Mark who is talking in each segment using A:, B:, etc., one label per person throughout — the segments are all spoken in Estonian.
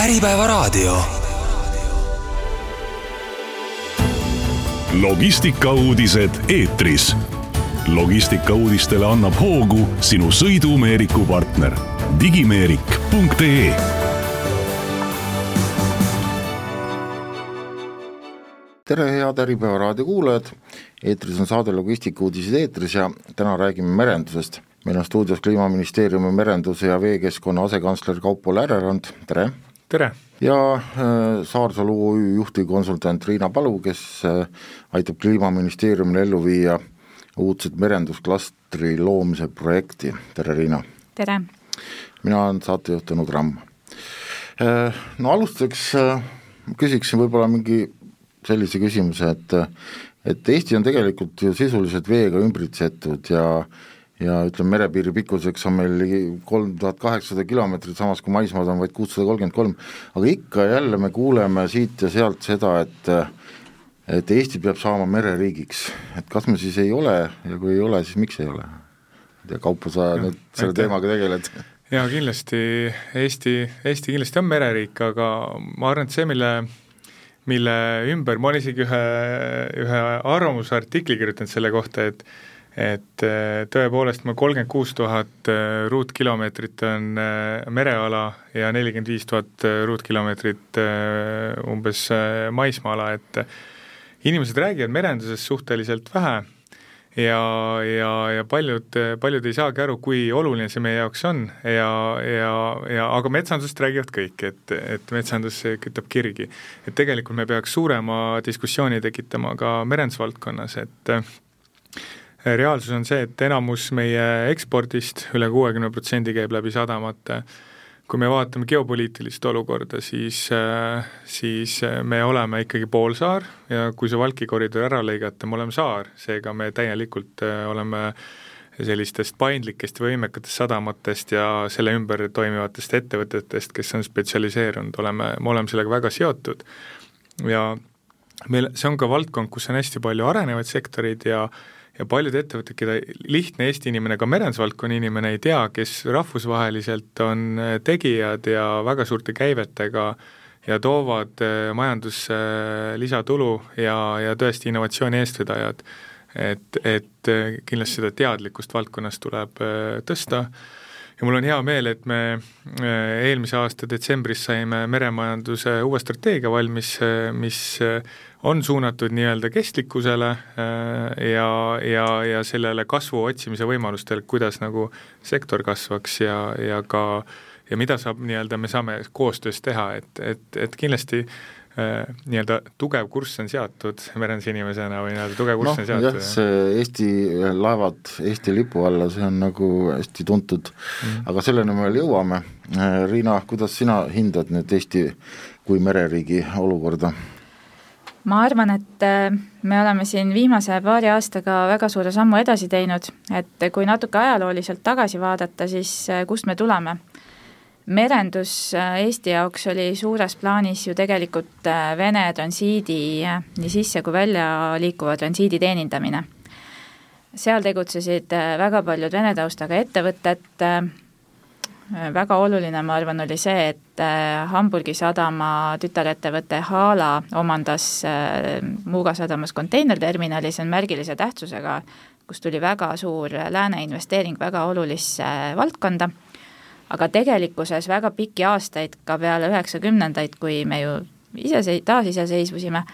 A: Äripäevaraadio.
B: logistikauudised eetris. logistikauudistele annab hoogu sinu sõidumeeriku partner digimeerik.ee
C: tere, head Äripäeva raadio kuulajad, eetris on saade Logistikauudised eetris ja täna räägime merendusest. meil on stuudios Kliimaministeeriumi merenduse ja veekeskkonna asekantsler Kaupo Lärerand, tere!
D: Tere!
C: ja äh, Saarsalu OÜ juhtivkonsultant Riina Palu, kes äh, aitab Kliimaministeeriumil ellu viia uudset merendusklastri loomise projekti, tere Riina!
E: tere!
C: mina olen saatejuht Tõnu Tramm. Äh, no alustuseks küsiksin võib-olla mingi sellise küsimuse, et et Eesti on tegelikult ju sisuliselt veega ümbritsetud ja ja ütleme, merepiiri pikkuseks on meil ligi kolm tuhat kaheksasada kilomeetrit, samas kui maismaad on vaid kuussada kolmkümmend kolm, aga ikka ja jälle me kuuleme siit ja sealt seda, et et Eesti peab saama mereriigiks, et kas me siis ei ole ja kui ei ole, siis miks ei ole? ja Kaupo, sa ja, nüüd selle aitäh. teemaga tegeled
D: jaa, kindlasti Eesti, Eesti kindlasti on mereriik, aga ma arvan, et see, mille mille ümber, ma olen isegi ühe, ühe arvamusartikli kirjutanud selle kohta, et et äh, tõepoolest meil kolmkümmend kuus tuhat äh, ruutkilomeetrit on äh, mereala ja nelikümmend viis tuhat ruutkilomeetrit umbes maismaa-ala, et inimesed räägivad merendusest suhteliselt vähe ja, ja, ja paljud, paljud ei saagi aru, kui oluline see meie jaoks on ja, ja, ja aga metsandusest räägivad kõik, et, et metsandus kütab kirgi. et tegelikult me peaks suurema diskussiooni tekitama ka merendusvaldkonnas, et reaalsus on see, et enamus meie ekspordist üle, üle kuuekümne protsendi käib läbi sadamate. Kui me vaatame geopoliitilist olukorda, siis, äh, siis äh, me oleme ikkagi poolsaar ja kui see Valki koridor ära lõigata, me oleme saar, seega me täielikult äh, oleme sellistest paindlikest võimekatest sadamatest ja selle ümber toimivatest ettevõtetest, kes on spetsialiseerunud, oleme, me oleme sellega väga seotud. Ja meil, see on ka valdkond, kus on hästi palju arenevaid sektoreid ja ja paljud ettevõtted, keda lihtne Eesti inimene, ka merendusvaldkonna inimene ei tea, kes rahvusvaheliselt on äh, tegijad ja väga suurte käivetega ja toovad äh, majandusse äh, lisatulu ja, ja tõesti innovatsiooni eestvedajad, et, et kindlasti seda teadlikkust valdkonnas tuleb tõsta. Ja mul on hea meel, et me eelmise aasta detsembris saime meremajanduse uue strateegia valmis, mis on suunatud nii-öelda kestlikkusele äh, ja, ja, ja sellele kasvu otsimise võimalustele, kuidas nagu sektor kasvaks ja, ja ka ja mida saab nii-öelda, me saame koostöös teha, et, et, et kindlasti äh, nii-öelda tugev kurss on seatud merendusinimesena või nii-öelda tugev kurss no, on seatud.
C: jah, see Eesti laevad Eesti lipu alla, see on nagu hästi tuntud mm, -hmm. aga selleni me veel jõuame. Äh, Riina, kuidas sina hindad nüüd Eesti kui mereriigi olukorda?
E: Ma arvan, et äh, me oleme siin viimase paari aastaga väga suure sammu edasi teinud, et kui natuke ajalooliselt tagasi vaadata, siis äh, kust me tuleme? merendus äh, Eesti jaoks oli suures plaanis ju tegelikult Vene transiidi nii sisse kui välja liikuva transiidi teenindamine. seal tegutsesid väga paljud Vene taustaga ettevõtted, väga oluline, ma arvan, oli see, et äh, Hamburgi sadama tütarettevõte Hala omandas äh, Muuga sadamas konteinerterminali, see on märgilise tähtsusega, kus tuli väga suur lääne investeering väga olulisse valdkonda, aga tegelikkuses väga pikki aastaid, ka peale üheksakümnendaid, kui me ju ise, taasiseseisvusime,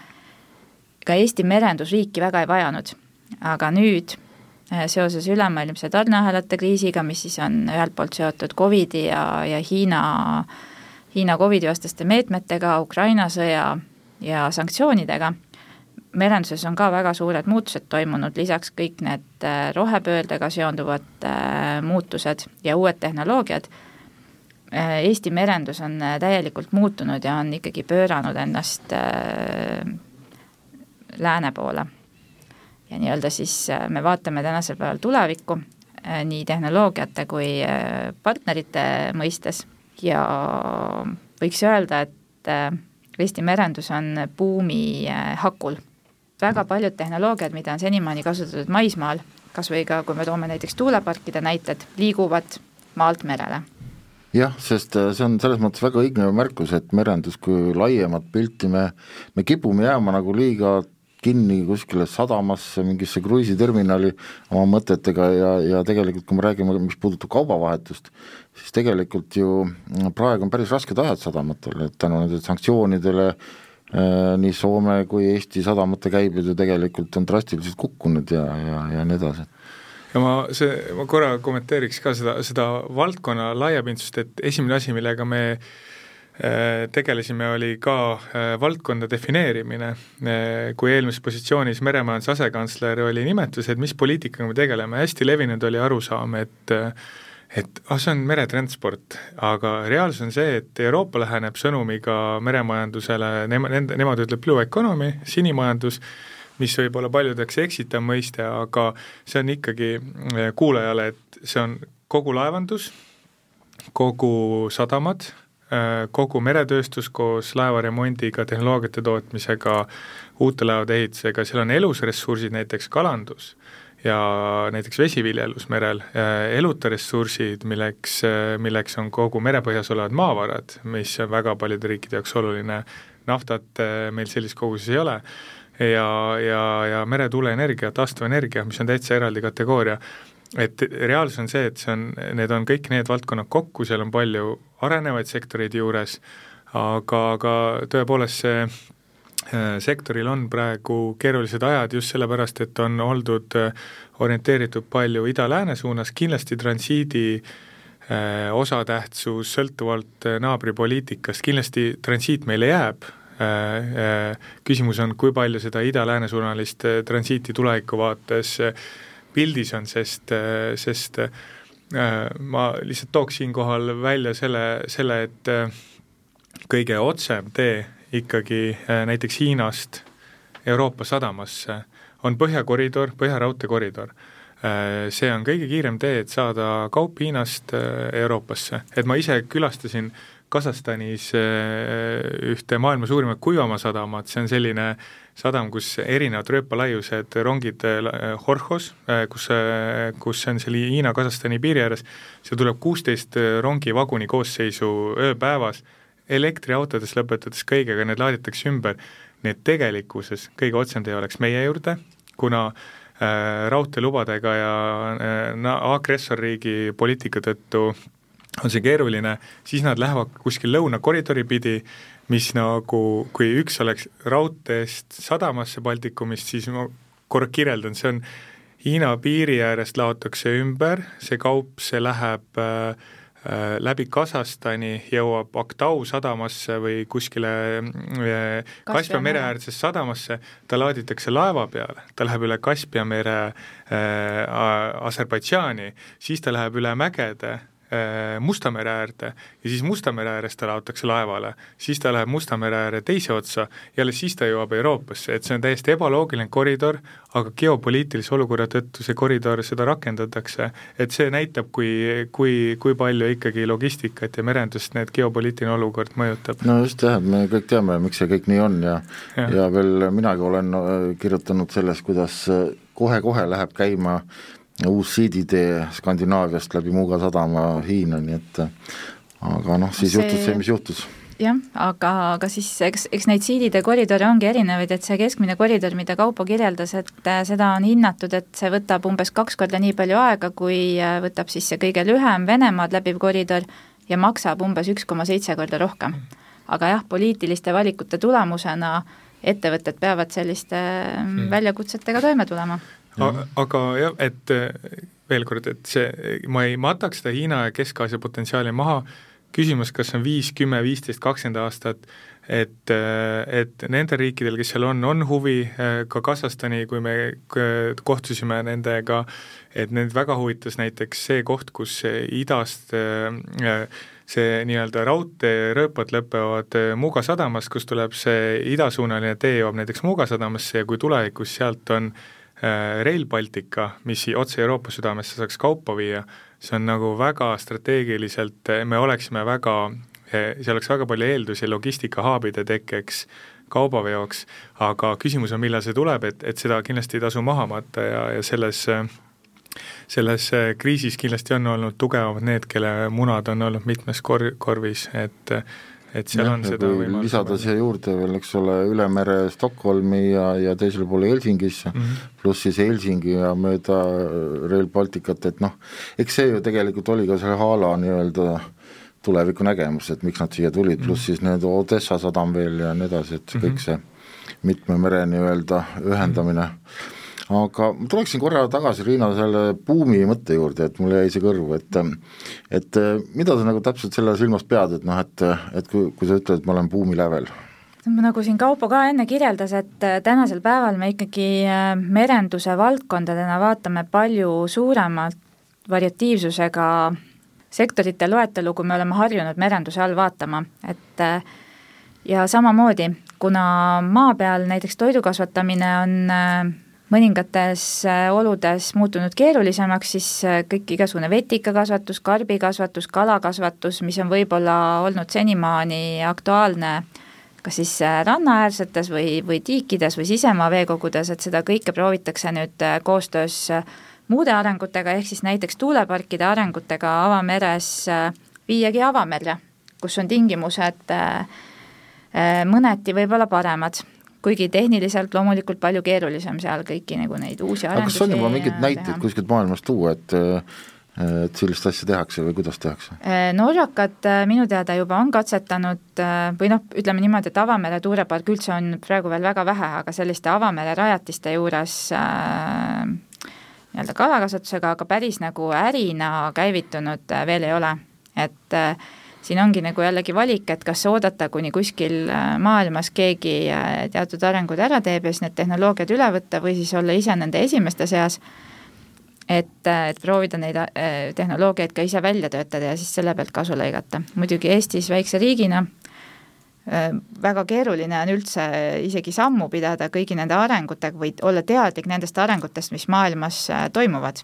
E: ka Eesti merendusriiki väga ei vajanud. aga nüüd Äh, seoses ülemaailmse tarneahelate kriisiga, mis siis on ühelt poolt seotud Covidi ja, ja Hiina, Hiina Covidi vastaste meetmetega, Ukraina sõja ja sanktsioonidega, merenduses on ka väga suured muutused toimunud, lisaks kõik need äh, rohepöördega seonduvad äh, muutused ja uued tehnoloogiad, Eesti merendus on täielikult muutunud ja on ikkagi pööranud ennast lääne poole ja nii-öelda siis äh, me vaatame tänasel päeval tulevikku äh, nii tehnoloogiate kui äh, partnerite mõistes ja võiks öelda, et Eesti merendus on buumi hakul. väga paljud tehnoloogiad, mida on senimaani kasutatud maismaal, kas või ka kui me toome näiteks tuuleparkide näited, liiguvad maalt merele
C: jah, sest see on selles mõttes väga õige märkus, et merendus kui laiemat pilti me, me kipume jääma nagu liiga kinni kuskile sadamasse, mingisse kruiisiterminali oma mõtetega ja, ja tegelikult kui me räägime, mis puudutab kaubavahetust, siis tegelikult ju praegu on päris rasked ajad sadamatel, et tänu nendele sanktsioonidele äh, nii Soome kui Eesti sadamate käibed ju tegelikult on drastiliselt kukkunud ja, ja, ja nii edasi.
D: Ja ma see, ma korra kommenteeriks ka seda, seda valdkonna laiapindsust, et esimene asi, millega me äh, tegelesime, oli ka äh, valdkonda defineerimine. Äh, kui eelmises positsioonis meremajanduse asekantsler oli nimetus, et mis poliitikaga me tegeleme, hästi levinud oli arusaam, et et ah, see on meretransport, aga reaalsus on see, et Euroopa läheneb sõnumiga meremajandusele, nema-, nende, nemad ütleb blue economy, sinimajandus, mis võib olla paljudeks eksitav mõiste, aga see on ikkagi kuulajale, et see on kogu laevandus, kogu sadamad, kogu meretööstus koos laevaremondiga, tehnoloogiate tootmisega, uute laevade ehitusega, seal on elusressursid, näiteks kalandus ja näiteks vesiviljelus merel, eh, eluta ressursid, milleks, milleks on kogu merepõhjas olevad maavarad, mis on väga paljude riikide jaoks oluline, naftat meil sellises koguses ei ole. Ja, ja, ja meretuuleenergia, taastuvenergia, mis on täitsa eraldi kategooria, et reaalsus on see, et see on, need on kõik need valdkonnad kokku, seal on palju arenevaid sektoreid juures, aga, aga tõepoolest see äh, sektoril on praegu keerulised ajad just sellepärast, et on oldud äh, orienteeritud palju ida-lääne suunas, kindlasti transiidi äh, osatähtsus sõltuvalt naabripoliitikast, kindlasti transiit meile jääb, Äh, äh, küsimus on, kui palju seda ida-lääne suunalist äh, transiiti tuleviku vaates pildis on, sest, sest ma lihtsalt tooks siinkohal välja selle, selle, et kõige otsem tee ikkagi näiteks Hiinast Euroopa sadamasse on põhjakoridor, põhjaraudteekoridor. See on kõige kiirem tee, et saada kaup Hiinast Euroopasse, et ma ise külastasin äh, Kasahstanis äh, ühte maailma suurimat kuivamaasadamat, see on selline sadam, kus erinevad rööpalaiused rongid Horhos, äh, kus, äh, kus on selle Hiina-Kasahstani piiri ääres, seal tuleb kuusteist rongivaguni koosseisu ööpäevas, elektriautodes lõpetades kõigega, need laaditakse ümber, nii et tegelikkuses kõige otsem tee oleks meie juurde, kuna äh, raudteelubadega ja äh, agressorriigi poliitika tõttu on see keeruline, siis nad lähevad kuskil lõunakoridori pidi, mis nagu, kui üks oleks raudteest sadamasse Baltikumist, siis ma korra kirjeldan, see on Hiina piiri äärest laotakse ümber, see kaup, see läheb äh, äh läbi Kasahstani, jõuab Aktau sadamasse või kuskile äh, Kaspia mere äärsesse sadamasse, ta laaditakse laeva peale, ta läheb üle Kaspia mere äh, Aserbaidžaani, siis ta läheb üle mägede Musta mere äärde ja siis Musta mere äärest ta laotakse laevale, siis ta läheb Musta mere ääre teise otsa ja alles siis ta jõuab Euroopasse, et see on täiesti ebaloogiline koridor, aga geopoliitilise olukorra tõttu see koridor, seda rakendatakse, et see näitab, kui, kui, kui palju ikkagi logistikat ja merendust need geopoliitiline olukord mõjutab.
C: no just jah, me kõik teame, miks see kõik nii on ja ja, ja veel minagi olen äh, kirjutanud sellest, kuidas äh, kohe-kohe läheb käima uus siiditee Skandinaaviast läbi Muuga sadama Hiina, nii et aga noh, siis see... juhtus see, mis juhtus
E: jah, aga, aga siis eks, eks neid siidide koridore ongi erinevaid, et see keskmine koridor, mida Kaupo kirjeldas, et äh, seda on hinnatud, et see võtab umbes kaks korda nii palju aega, kui äh, võtab siis see kõige lühem Venemaad läbiv koridor ja maksab umbes üks koma seitse korda rohkem. aga jah, poliitiliste valikute tulemusena ettevõtted peavad selliste hmm. väljakutsetega toime tulema
D: aga jah, et eh, veel kord, et see, ma ei mataks seda Hiina ja Kesk-Aasia potentsiaali maha, küsimus, kas on viis, kümme, viisteist, kakskümmend aastat, et, eh, et nendel riikidel, kes seal on, on huvi, eh, ka Kasahstani, kui me kohtusime nendega, et neid väga huvitas näiteks see koht, kus idast see nii-öelda raudteerööpad lõpevad Muuga sadamas, kus tuleb see idasuunaline tee jõuab näiteks Muuga sadamasse ja kui tulevikus sealt on äh, Äh, Rail Baltica, mis otse Euroopa südamesse saaks kaupa viia, see on nagu väga strateegiliselt, me oleksime väga, eh, see oleks väga palju eeldusi logistikahaabide tekkeks, kaubaveoks, aga küsimus on, millal see tuleb, et, et seda kindlasti ei tasu maha matta ja, ja selles selles kriisis kindlasti on olnud tugevamad need, kelle munad on olnud mitmes kor-, korvis, et et seal ja, on seda
C: võimalust. lisada siia juurde veel, eks ole, üle mere Stockholmi ja, ja teisele poole Helsingisse mm, -hmm. pluss siis Helsingi ja mööda Rail Balticut, et noh, eks see ju tegelikult oli ka selle Haala nii-öelda tuleviku nägemus, et miks nad siia tulid, pluss mhm. siis need Odessa sadam veel ja nii edasi, et mm -hmm. kõik see mitme mere nii-öelda ühendamine mm. -hmm aga ma tuleksin korra tagasi, Riina, selle buumi mõtte juurde, et mulle jäi see kõrvu, et et mida sa nagu täpselt selle silmas pead, et noh, et, et kui, kui sa ütled, et ma olen buumi lävel?
E: nagu siin Kaupo ka enne kirjeldas, et tänasel päeval me ikkagi äh, merenduse valdkondadena vaatame palju suuremalt variatiivsusega sektorite loetelu, kui me oleme harjunud merenduse all vaatama, et äh, ja samamoodi, kuna maa peal näiteks toidu kasvatamine on äh, mõningates äh, oludes muutunud keerulisemaks, siis äh, kõik igasugune vetikakasvatus, karbikasvatus, kalakasvatus, mis on võib-olla olnud senimaani aktuaalne kas siis äh, rannaäärsetes või, või tiikides või sisemaa veekogudes, et seda kõike proovitakse nüüd koostöös muude arengutega, ehk siis näiteks tuuleparkide arengutega avameres viiagi avamerre, kus on tingimused mõneti võib-olla paremad kuigi tehniliselt loomulikult palju keerulisem seal kõiki nagu neid uusi arendusi
C: aga kas on juba mingeid näiteid kuskilt maailmast tuua, et et sellist asja tehakse või kuidas tehakse?
E: Äh, norrakad äh, minu teada juba on katsetanud äh, või noh, ütleme niimoodi, et avamere tuulepark üldse on praegu veel väga vähe, aga selliste avamere rajatiste juures äh, nii-öelda kalakasvatusega, aga päris nagu ärina käivitunud veel ei ole, et äh, siin ongi nagu jällegi valik, et kas oodata, kuni kuskil äh, maailmas keegi äh, teatud arengud ära teeb ja siis need tehnoloogiad üle võtta või siis olla ise nende esimeste seas, et, äh, et proovida neid tehnoloogiaid ka ise välja töötada ja siis selle pealt kasu lõigata. muidugi Eestis väikse riigina väga keeruline on üldse isegi sammu pidada kõigi nende arengutega või olla teadlik nendest arengutest, mis maailmas toimuvad.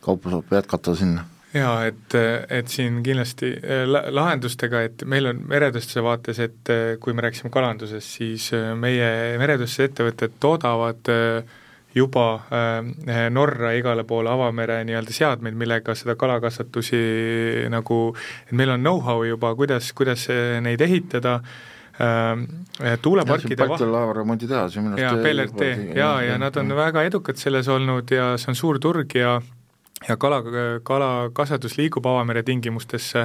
C: kaupa saab jätkata sinna
D: jaa, et, et siin kindlasti äh, lahendustega, et meil on meretööstuse vaates, et äh, kui me rääkisime kalandusest, siis äh, meie meretööstuse ettevõtted toodavad juba Norra igale poole avamere nii-öelda seadmeid, millega seda kalakasvatusi nagu, et meil on know-how juba, kuidas, kuidas neid ehitada, tuuleparkide
C: Balti laevaremondi tehas ju minu
D: arust jaa, PLRT, jaa, ja nad on väga edukad selles olnud ja see on suur turg ja ja kala, kalakasvatus liigub avamere tingimustesse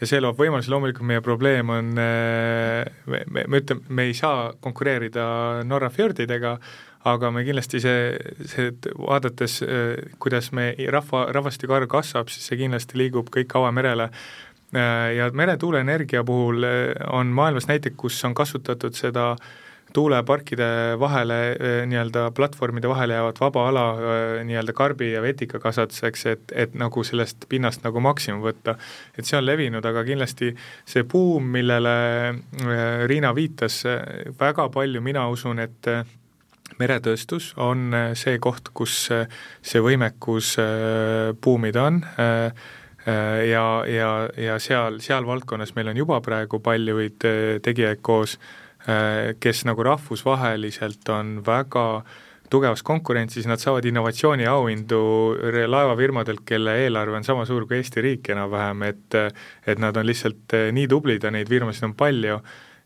D: ja see loob võimalusi, loomulikult meie probleem on, me, me, me ütleme, me ei saa konkureerida Norra fjordidega, aga me kindlasti see, see, vaadates, kuidas me rahva, rahvastiku arv kasvab, siis see kindlasti liigub kõik avamerele. Ja meretuuleenergia puhul on maailmas näiteid, kus on kasutatud seda äh, tuuleparkide vahele, eh, nii-öelda platvormide vahele jäävat vaba ala eh, nii-öelda karbi- ja vetikakasvatuseks, et, et nagu sellest pinnast nagu maksimum võtta. et see on levinud, aga kindlasti see buum, millele eh, Riina viitas, väga palju mina usun, et meretööstus on see koht, kus see võimekus buumida on ja, ja, ja seal, seal valdkonnas meil on juba praegu paljuid tegijaid koos kes nagu rahvusvaheliselt on väga tugevas konkurentsis, nad saavad innovatsiooniauhindu laevafirmadelt, kelle eelarve on sama suur kui Eesti riik enam-vähem, et et nad on lihtsalt äh, nii tublid ja neid firmasid on palju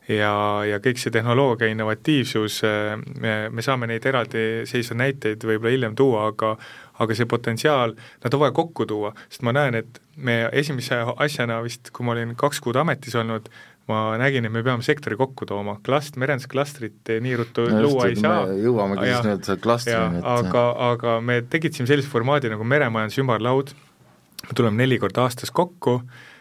D: ja, ja kõik see tehnoloogia innovatiivsus, äh, me, me saame neid eraldiseisvaid näiteid võib-olla hiljem tuua, aga aga see potentsiaal, nad on vaja kokku tuua, sest ma näen, et me esimese asjana vist, kui ma olin kaks kuud ametis olnud, ma nägin, et me peame sektori kokku tooma, klast-, merendusklastrit nii ruttu no luua ei saa.
C: jõuamegi siis nüüd klastrini.
D: aga, aga me tekitasime sellise formaadi nagu meremajanduse ümarlaud, me tuleme neli korda aastas kokku äh,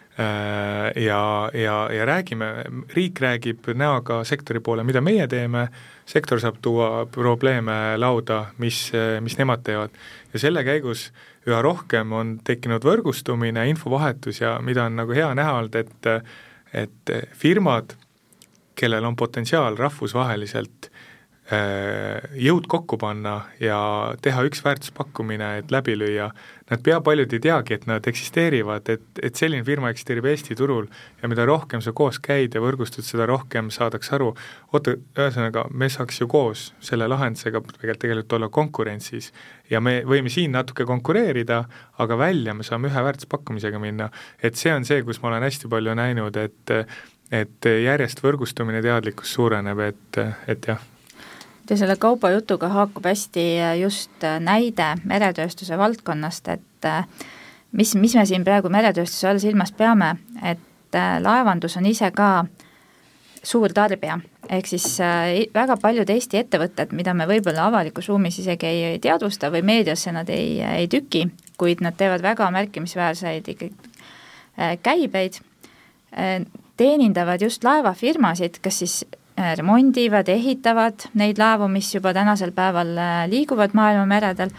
D: ja, ja, ja räägime, riik räägib näoga sektori poole, mida meie teeme, sektor saab tuua probleeme lauda, mis, mis nemad teevad. ja selle käigus üha rohkem on tekkinud võrgustumine, infovahetus ja mida on nagu hea näha olnud, et et firmad, kellel on potentsiaal rahvusvaheliselt jõud kokku panna ja teha üks väärtuspakkumine, et läbi lüüa, nad pea paljud ei teagi, et nad eksisteerivad, et, et selline firma eksisteerib Eesti turul ja mida rohkem sa koos käid ja võrgustud, seda rohkem saadakse aru, oota, ühesõnaga, me saaks ju koos selle lahendusega tegelikult, tegelikult olla konkurentsis ja me võime siin natuke konkureerida, aga välja me saame ühe väärtuspakkumisega minna. et see on see, kus ma olen hästi palju näinud, et et järjest võrgustumine, teadlikkus suureneb, et, et jah
E: ja selle kaubajutuga haakub hästi just näide meretööstuse valdkonnast, et mis, mis me siin praegu meretööstuse all silmas peame, et laevandus on ise ka suur tarbija, ehk siis väga paljud Eesti ettevõtted, mida me võib-olla avalikus ruumis isegi ei, ei teadvusta või meediasse nad ei, ei tüki, kuid nad teevad väga märkimisväärseid ikkagi käibeid teenindavad just laevafirmasid, kas siis äh, remondivad, ehitavad neid laevu, mis juba tänasel päeval äh, liiguvad maailma meredel,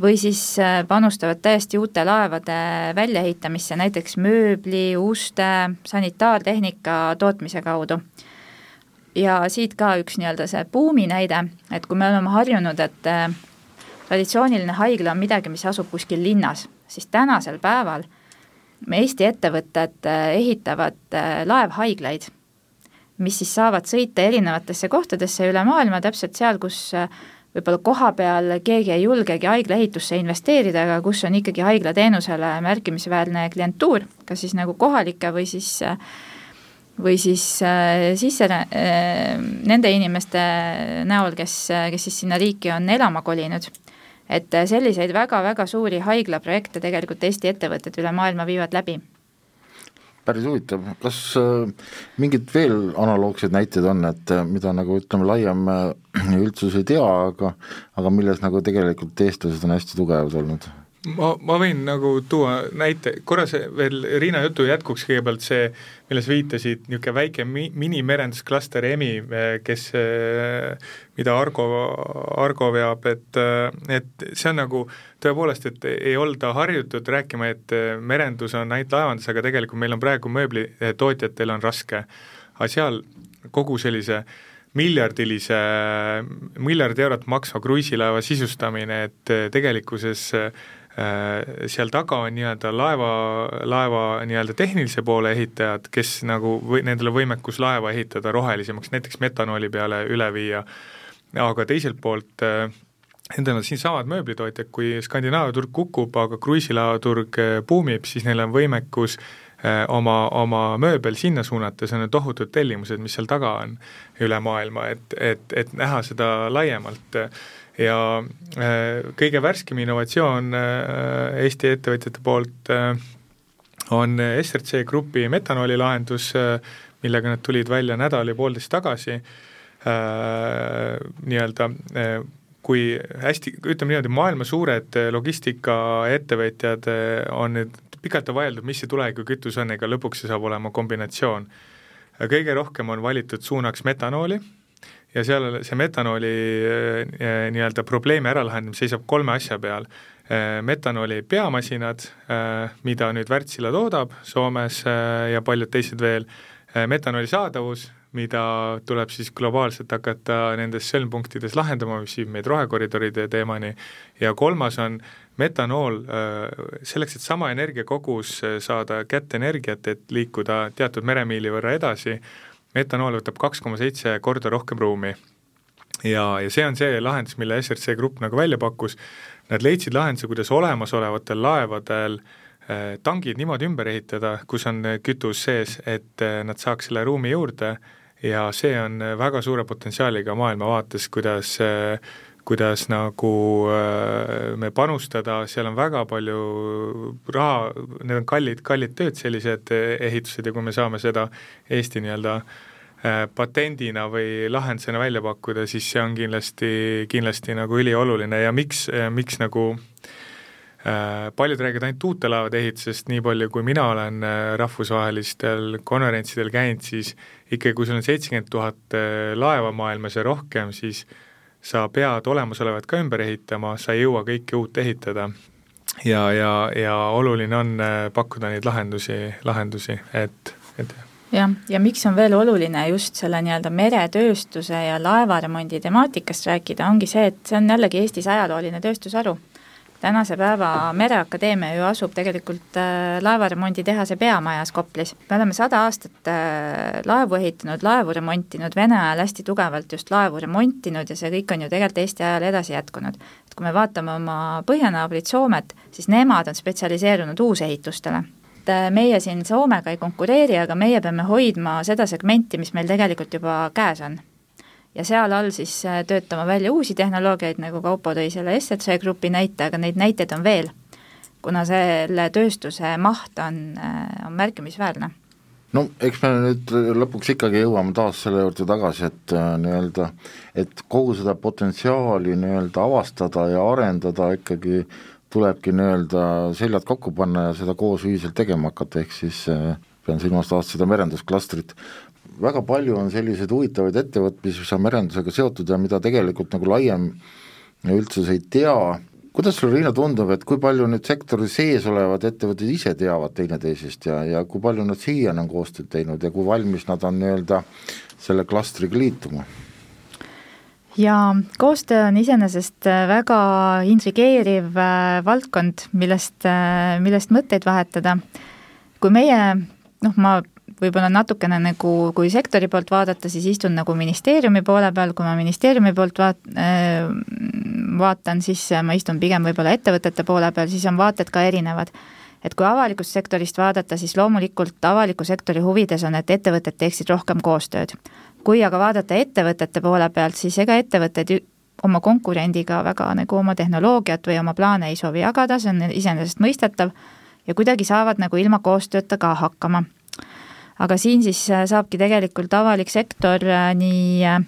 E: või siis äh, panustavad täiesti uute laevade väljaehitamisse, näiteks mööbli, uste, sanitaartehnika tootmise kaudu. ja siit ka üks nii-öelda see buumi näide, et kui me oleme harjunud, et traditsiooniline haigla on midagi, mis asub kuskil linnas, siis tänasel päeval Eesti ettevõtted äh, ehitavad äh, laevhaiglaid, mis siis saavad sõita erinevatesse kohtadesse üle maailma, täpselt seal, kus äh, võib-olla koha peal keegi ei julgegi haigla ehitusse investeerida, aga kus on ikkagi haiglateenusele märkimisväärne klientuur, kas siis nagu kohalike või siis või siis sisse nende inimeste näol, kes, kes siis sinna riiki on elama kolinud. Et äh, selliseid väga-väga suuri haiglaprojekte tegelikult Eesti ettevõtted üle maailma viivad läbi
C: päris huvitav, kas äh, mingid veel analoogseid näiteid on, et äh, mida nagu ütleme, laiem üldsus ei tea, aga aga milles nagu tegelikult eestlased on hästi tugevad olnud?
D: Ma, ma võin nagu tuua näite, korra see veel Riina jutu jätkuks kõigepealt see, milles viitasid, niisugune väike mi-, minimerendusklaster EMI, kes, mida Argo, Argo veab, et, et see on nagu tõepoolest, et ei olda harjutud rääkima, et merendus on ainult laevandus, aga tegelikult meil on praegu mööblitootjatel on raske. aga seal kogu sellise miljardilise, miljard eurot maksva kruiisilaeva sisustamine, et tegelikkuses äh, Äh, seal taga on nii-öelda laeva, laeva nii-öelda tehnilise poole ehitajad, kes nagu või nendel on võimekus laeva ehitada rohelisemaks, näiteks metanooli peale üle viia, aga teiselt poolt äh, Nendel on siinsamad mööblitootjad, kui Skandinaavia turg kukub, aga kruiisilaevaturg äh, buumib, siis neil on võimekus oma, oma mööbel sinna suunata, see on tohutud tellimused, mis seal taga on üle maailma, et, et, et näha seda laiemalt ja äh, kõige värskem innovatsioon äh, Eesti ettevõtjate poolt äh, on SRC Grupi metanooli lahendus, millega nad tulid välja nädal ja poolteist tagasi, nii-öelda kui hästi, ütleme niimoodi, maailma suured logistikaettevõtjad on nüüd pikalt on vaieldud, mis see tulevikukütus on, ega lõpuks see saab olema kombinatsioon. kõige rohkem on valitud suunaks metanooli ja seal see metanooli äh, nii-öelda probleemi äralahendamine seisab kolme asja peal. Äh, metanooli peamasinad, mida nüüd Wärtsilä toodab Soomes ja paljud teised veel, metanooli saadavus, mida tuleb siis globaalselt hakata nendes sõlmpunktides lahendama, mis viib meid rohekoridoride teemani, ja kolmas on metanool, selleks, et sama energiakogus saada kätte energiat, et liikuda teatud meremiili võrra edasi, metanool võtab kaks koma seitse korda rohkem ruumi. ja, ja see on see lahendus, mille SRC Grupp nagu välja pakkus, nad leidsid lahenduse, kuidas olemasolevatel laevadel eh, tangid niimoodi ümber ehitada, kus on kütus sees, et eh, nad saaks selle ruumi juurde ja see on väga suure potentsiaaliga maailma vaates, kuidas äh, kuidas nagu äh, me panustada, seal on väga palju raha, need on kallid, kallid tööd, sellised ehitused ja kui me saame seda Eesti nii-öelda äh, patendina või lahendusena välja pakkuda, siis see on kindlasti, kindlasti nagu ülioluline. Ja miks, miks nagu äh, paljud räägivad ainult uute laevade ehitusest, nii palju kui mina olen rahvusvahelistel konverentsidel käinud, siis ikkagi, kui sul on seitsekümmend tuhat laeva maailmas ja rohkem, siis sa pead olemasolevat ka ümber ehitama, sa ei jõua kõike uut ehitada. ja, ja, ja oluline on äh, pakkuda neid lahendusi, lahendusi, et, et
E: jah, ja miks on veel oluline just selle nii-öelda meretööstuse ja laevaremondi temaatikast rääkida, ongi see, et see on jällegi Eestis ajalooline tööstusharu. Tänase päeva Mereakadeemia ju asub tegelikult äh, laevaremonditehase peamajas Koplis. me oleme sada aastat äh, laevu ehitanud, laevu remontinud, Vene ajal hästi tugevalt just laevu remontinud ja see kõik on ju tegelikult Eesti ajal edasi jätkunud. et kui me vaatame oma põhjanaabrit Soomet, siis nemad on spetsialiseerunud uusehitustele äh, meie siin Soomega ei konkureeri, aga meie peame hoidma seda segmenti, mis meil tegelikult juba käes on. Ja seal all siis äh, töötama välja uusi tehnoloogiaid, nagu Kaupo tõi selle SZC grupi näite, aga neid näiteid on veel, kuna selle tööstuse maht on, äh, on märkimisväärne
C: no eks me nüüd lõpuks ikkagi jõuame taas selle juurde tagasi, et nii-öelda, et kogu seda potentsiaali nii-öelda avastada ja arendada ikkagi tulebki nii-öelda seljad kokku panna ja seda koos ühiselt tegema hakata, ehk siis äh, pean silmas taas seda merendusklastrit. Väga palju on selliseid huvitavaid ettevõtmisi, mis on merendusega seotud ja mida tegelikult nagu laiem üldsus ei tea, kuidas sulle, Riina, tundub, et kui palju nüüd sektori sees olevad ettevõtted ise teavad teineteisest ja, ja kui palju nad siiani on koostööd teinud ja kui valmis nad on nii-öelda selle klastriga liituma?
E: ja koostöö on iseenesest äh, väga intrigeeriv äh, valdkond, millest, äh, millest mõtteid vahetada. kui meie, noh, ma võib-olla natukene nagu, kui sektori poolt vaadata, siis istun nagu ministeeriumi poole peal, kui ma ministeeriumi poolt vaat-, vaatan, siis ma istun pigem võib-olla ettevõtete poole peal, siis on vaated ka erinevad. et kui avalikust sektorist vaadata, siis loomulikult avaliku sektori huvides on, et ettevõtted teeksid rohkem koostööd kui aga vaadata ettevõtete poole pealt, siis ega ettevõtted oma konkurendiga väga nagu oma tehnoloogiat või oma plaane ei soovi jagada, see on iseenesestmõistetav, ja kuidagi saavad nagu ilma koostööta ka hakkama. Aga siin siis äh, saabki tegelikult avalik sektor äh, nii, äh,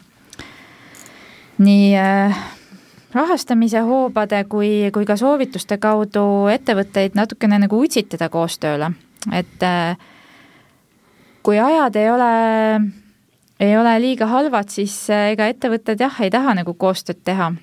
E: nii rahastamise hoobade kui, kui ka soovituste kaudu ettevõtteid natukene nagu utsitada koostööle, et kui ajad ei ole ei ole liiga halvad, siis ega ettevõtted jah, ei taha nagu koostööd teha.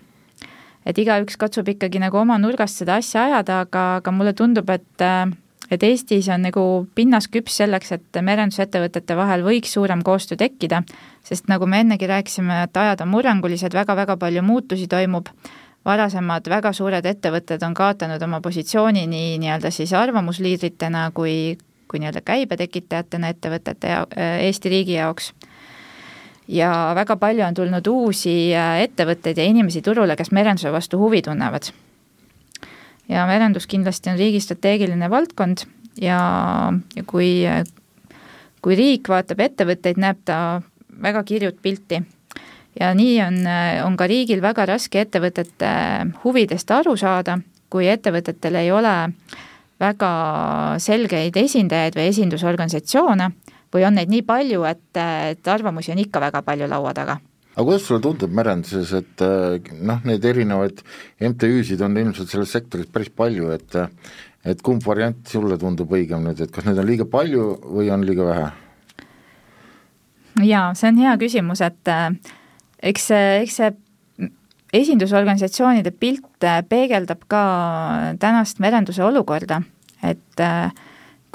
E: et igaüks katsub ikkagi nagu oma nurgast seda asja ajada, aga, aga mulle tundub, et äh, et Eestis on nagu pinnas küps selleks, et merendusettevõtete vahel võiks suurem koostöö tekkida, sest nagu me ennegi rääkisime, et ajad on murrangulised väga,, väga-väga palju muutusi toimub, varasemad väga suured ettevõtted on kaotanud oma positsiooni nii nii-öelda siis arvamusliidritena kui, kui nii-öelda käibetekitajatena ettevõtete ja äh, Eesti riigi jaoks ja väga palju on tulnud uusi äh, ettevõtteid ja inimesi turule, kes merenduse vastu huvi tunnevad. Ja merendus kindlasti on riigi strateegiline valdkond ja, ja kui, kui riik vaatab ettevõtteid, näeb ta väga kirjut pilti. ja nii on, on ka riigil väga raske ettevõtete huvidest aru saada, kui ettevõtetel ei ole väga selgeid esindajaid või esindusorganisatsioone või on neid nii palju, et, et arvamusi on ikka väga palju laua taga
C: aga kuidas sulle tundub merenduses, et noh, neid erinevaid MTÜ-sid on ilmselt selles sektoris päris palju, et et kumb variant sulle tundub õigem nüüd, et kas neid on liiga palju või on liiga vähe?
E: jaa, see on hea küsimus, et eks see, eks see esindusorganisatsioonide pilt peegeldab ka tänast merenduse olukorda, et äh,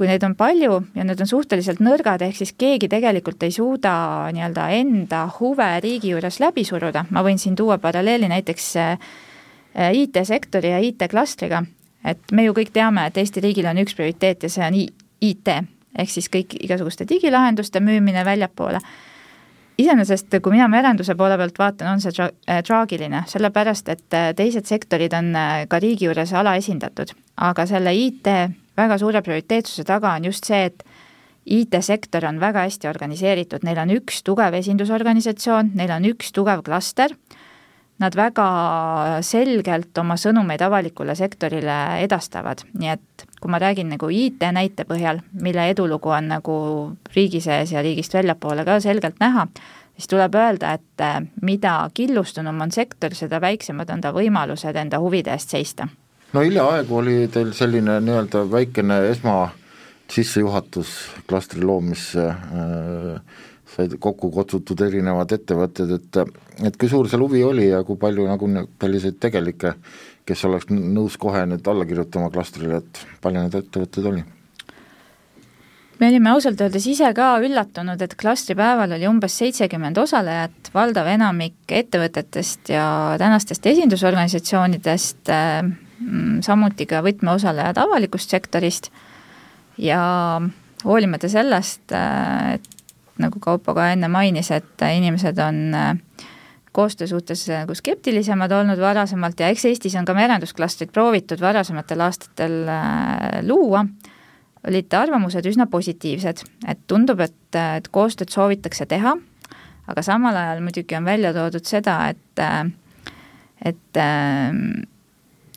E: kui neid on palju ja need on suhteliselt nõrgad, ehk siis keegi tegelikult ei suuda nii-öelda enda huve riigi juures läbi suruda, ma võin siin tuua paralleeli näiteks äh, IT-sektori ja IT-klastriga, et me ju kõik teame, et Eesti riigil on üks prioriteet ja see on IT, ehk siis kõik igasuguste digilahenduste müümine väljapoole. Iseenesest, kui mina merenduse poole pealt vaatan, on see tra-, äh, traagiline, sellepärast et äh, teised sektorid on ka riigi juures alaesindatud, aga selle IT väga suure prioriteetsuse taga on just see, et IT-sektor on väga hästi organiseeritud, neil on üks tugev esindusorganisatsioon, neil on üks tugev klaster, nad väga selgelt oma sõnumeid avalikule sektorile edastavad, nii et kui ma räägin nagu IT näite põhjal, mille edulugu on nagu riigi sees ja riigist väljapoole ka selgelt näha, siis tuleb öelda, et mida killustunum on sektor, seda väiksemad on ta võimalused enda huvide eest seista
C: no hiljaaegu oli teil selline nii-öelda väikene esma sissejuhatus klastri loomisse äh,, said kokku kutsutud erinevad ettevõtted, et et kui suur seal huvi oli ja kui palju nagu selliseid tegelikke, kes oleks nõus kohe nüüd alla kirjutama klastrile, et palju neid ettevõtteid oli?
E: me olime ausalt öeldes ise ka üllatunud, et klastripäeval oli umbes seitsekümmend osalejat, valdav enamik ettevõtetest ja tänastest esindusorganisatsioonidest, mm, samuti ka võtmeosalejad avalikust sektorist. Ja hoolimata sellest, et nagu Kaupo ka enne mainis, et inimesed on koostöö suhtes nagu skeptilisemad olnud varasemalt ja eks Eestis on ka merendusklastrit proovitud varasematel aastatel luua olid arvamused üsna positiivsed, et tundub, et, et koostööd soovitakse teha, aga samal ajal muidugi on välja toodud seda, et et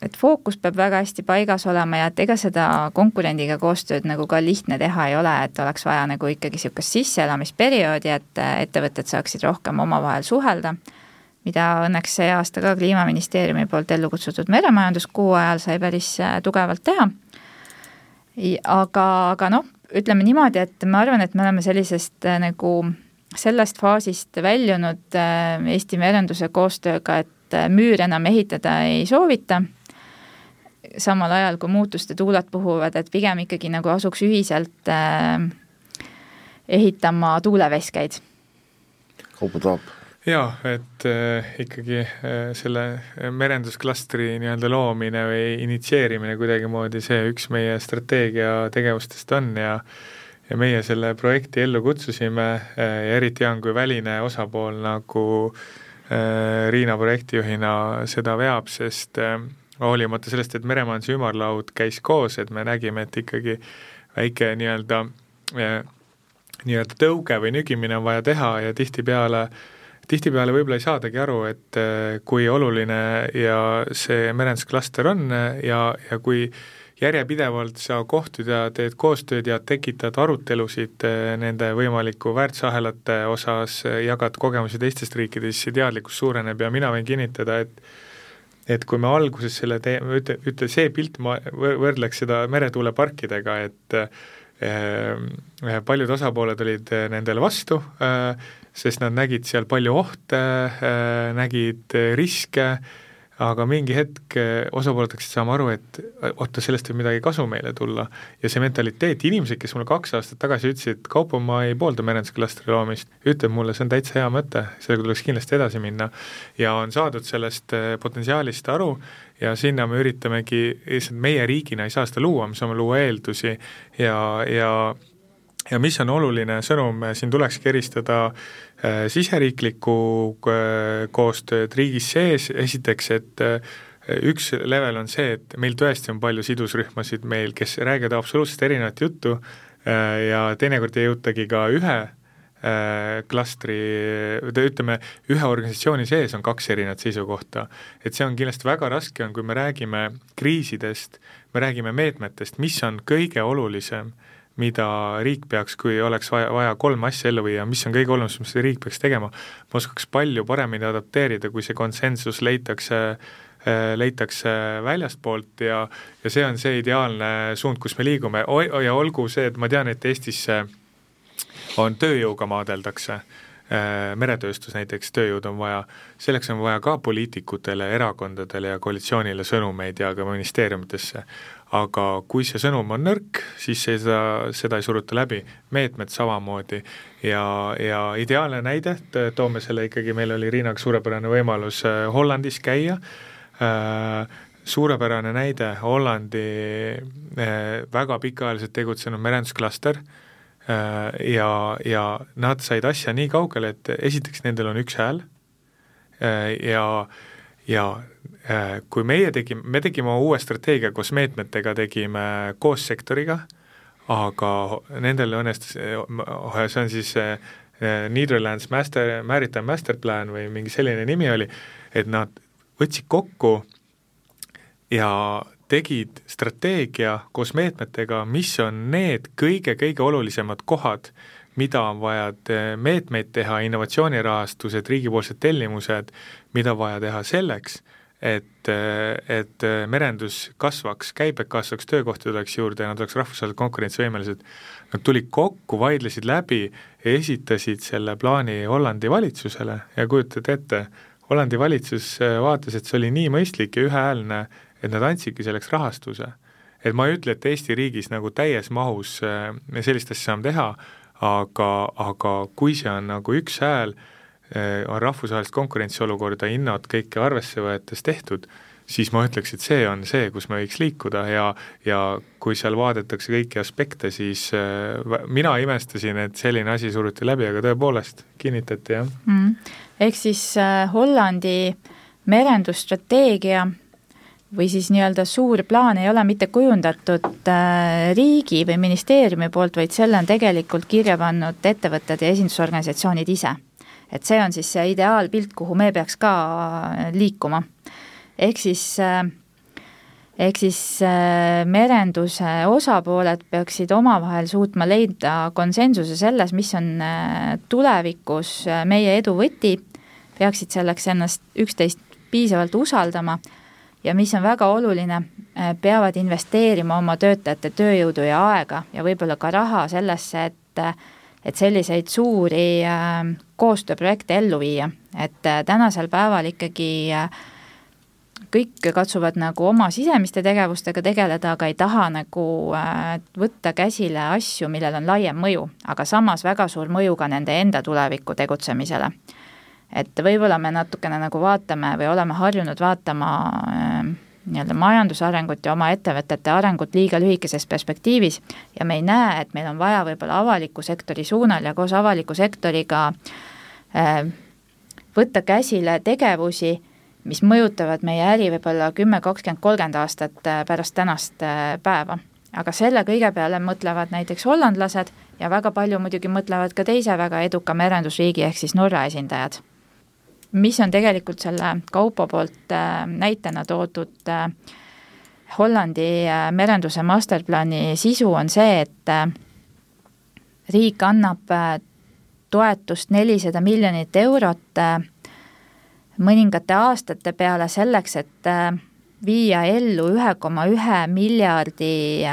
E: et fookus peab väga hästi paigas olema ja et ega seda konkurendiga koostööd nagu ka lihtne teha ei ole, et oleks vaja nagu ikkagi niisugust sisseelamisperioodi, et ettevõtted saaksid rohkem omavahel suhelda, mida õnneks see aasta ka Kliimaministeeriumi poolt ellu kutsutud meremajanduskuu ajal sai päris tugevalt teha. Aga, aga noh, ütleme niimoodi, et ma arvan, et me oleme sellisest äh, nagu sellest faasist väljunud äh, Eesti merenduse koostööga, et äh, müür enam ehitada ei soovita, samal ajal kui muutuste tuuled puhuvad, et pigem ikkagi nagu asuks ühiselt ehitama tuuleveskeid.
C: Kaupo Taap
D: jaa, et äh, ikkagi äh, selle merendusklastri nii-öelda loomine või initsieerimine kuidagimoodi, see üks meie strateegia tegevustest on ja ja meie selle projekti ellu kutsusime äh, ja eriti hea on, kui väline osapool nagu äh, Riina projektijuhina seda veab, sest äh, hoolimata sellest, et meremajanduse ümarlaud käis koos, et me nägime, et ikkagi väike nii-öelda äh, nii-öelda tõuge või nügimine on vaja teha ja tihtipeale tihtipeale võib-olla ei saadagi aru, et äh, kui oluline ja see merendusklaster on äh, ja, ja kui järjepidevalt sa kohtud ja teed koostööd ja tekitad arutelusid nende võimaliku väärtusahelate osas, jagad kogemusi teistest riikidest, siis teadlikkus suureneb ja mina võin kinnitada, et et kui me alguses selle tee-, ütle, ütle see pilt, ma võrdleks seda meretuuleparkidega, et äh, paljud osapooled olid nendele vastu äh,, sest nad nägid seal palju ohte, äh, nägid riske, aga mingi hetk äh, osapooled hakkasid saama aru, et oota, sellest võib midagi kasu meile tulla. ja see mentaliteet, inimesed, kes mulle kaks aastat tagasi ütlesid, Kaupo, ma ei poolda merendusklastri loomist, ütleb mulle, see on täitsa hea mõte, sellega tuleks kindlasti edasi minna. ja on saadud sellest äh, potentsiaalist aru ja sinna me üritamegi, lihtsalt meie riigina ei saa seda luua, me saame luua eeldusi ja, ja ja mis on oluline sõnum, siin tulekski eristada siseriiklikku äh, koostööd riigis sees, esiteks, et äh, üks level on see, et meil tõesti on palju sidusrühmasid meil, kes räägivad absoluutselt erinevat juttu äh, ja teinekord ei jõutagi ka ühe äh, klastri, ütleme, ühe organisatsiooni sees on kaks erinevat seisukohta. et see on kindlasti väga raske, on kui me räägime kriisidest, me räägime meetmetest, mis on kõige olulisem mida riik peaks, kui oleks vaja, vaja kolm asja ellu viia, mis on kõige olulisem, mis riik peaks tegema, ma oskaks palju paremini adapteerida, kui see konsensus leitakse äh, leitakse väljastpoolt ja, ja see on see ideaalne suund, kus me liigume. Ja olgu see, et ma tean, et Eestis on tööjõuga maadeldakse, äh, meretööstus näiteks, tööjõud on vaja, selleks on vaja ka poliitikutele, erakondadele ja koalitsioonile sõnumeid ja ka ministeeriumitesse aga kui see sõnum on nõrk, siis seda, seda ei suruta läbi, meetmed samamoodi. Ja, ja ideaalne näide, toome selle ikkagi, meil oli Riinaga suurepärane võimalus äh, Hollandis käia. Äh,, suurepärane näide, Hollandi äh, väga pikaajaliselt tegutsenud merendusklaster. Äh, ja, ja nad said asja nii kaugele, et esiteks nendel on üks hääl. Äh, ja, Äh, kui meie tegime, me tegime uue strateegia koos meetmetega, tegime koos sektoriga, aga nendel õnnestus, see on siis äh, Netherlands Master, Maritime Master Plan või mingi selline nimi oli, et nad võtsid kokku ja tegid strateegia koos meetmetega, mis on need kõige-kõige olulisemad kohad, mida on vaja meetmeid teha, innovatsioonirahastused, riigipoolsed tellimused, mida vaja teha selleks, et, et merendus kasvaks, käibed kasvaks, töökohti tuleks juurde ja nad oleks rahvusvaheliselt konkurentsivõimelised. Nad tulid kokku, vaidlesid läbi esitasid selle plaani Hollandi valitsusele ja kujutate ette, Hollandi valitsus vaatas, et see oli nii mõistlik ja ühehäälne, et nad andsidki selleks rahastuse. et ma ei ütle, et Eesti riigis nagu täies mahus me sellist asja saame teha, aga, aga kui see on nagu üks hääl, on rahvusvahelist konkurentsiolukorda, hinnad kõike arvesse võetes tehtud, siis ma ütleks, et see on see, kus me võiks liikuda ja, ja kui seal vaadatakse kõiki aspekte, siis äh, mina imestasin, et selline asi suruti läbi, aga tõepoolest kinnitati, jah.
E: Mm.. ehk siis äh, Hollandi merendusstrateegia või siis nii-öelda suur plaan ei ole mitte kujundatud äh, riigi või ministeeriumi poolt, vaid selle on tegelikult kirja pannud ettevõtted ja esindusorganisatsioonid ise. et see on siis see ideaalpilt, kuhu me peaks ka äh, liikuma ehk siis äh, ehk siis merenduse osapooled peaksid omavahel suutma leida konsensuse selles, mis on tulevikus meie edu võti, peaksid selleks ennast üksteist piisavalt usaldama ja mis on väga oluline, peavad investeerima oma töötajate tööjõudu ja aega ja võib-olla ka raha sellesse, et et selliseid suuri koostööprojekte ellu viia, et tänasel päeval ikkagi äh, kõik katsuvad nagu oma sisemiste tegevustega tegeleda, aga ei taha nagu äh, võtta käsile asju, millel on laiem mõju, aga samas väga suur mõju ka nende enda tuleviku tegutsemisele. Et võib-olla me natukene nagu vaatame või oleme harjunud vaatama äh, nii-öelda majandusarengut ja oma ettevõtete arengut liiga lühikeses perspektiivis ja me ei näe, et meil on vaja võib-olla avaliku sektori suunal ja koos avaliku sektoriga äh, võtta käsile tegevusi mis mõjutavad meie äri võib-olla kümme, kakskümmend, kolmkümmend aastat äh, pärast tänast äh, päeva. aga selle kõige peale mõtlevad näiteks hollandlased ja väga palju muidugi mõtlevad ka teise väga eduka merendusriigi ehk siis Norra esindajad. Mis on tegelikult selle Kaupo poolt äh, näitena toodud Hollandi merenduse masterplaani sisu on see, et riik annab toetust nelisada miljonit eurot mõningate aastate peale selleks, et äh, viia ellu ühe koma ühe miljardi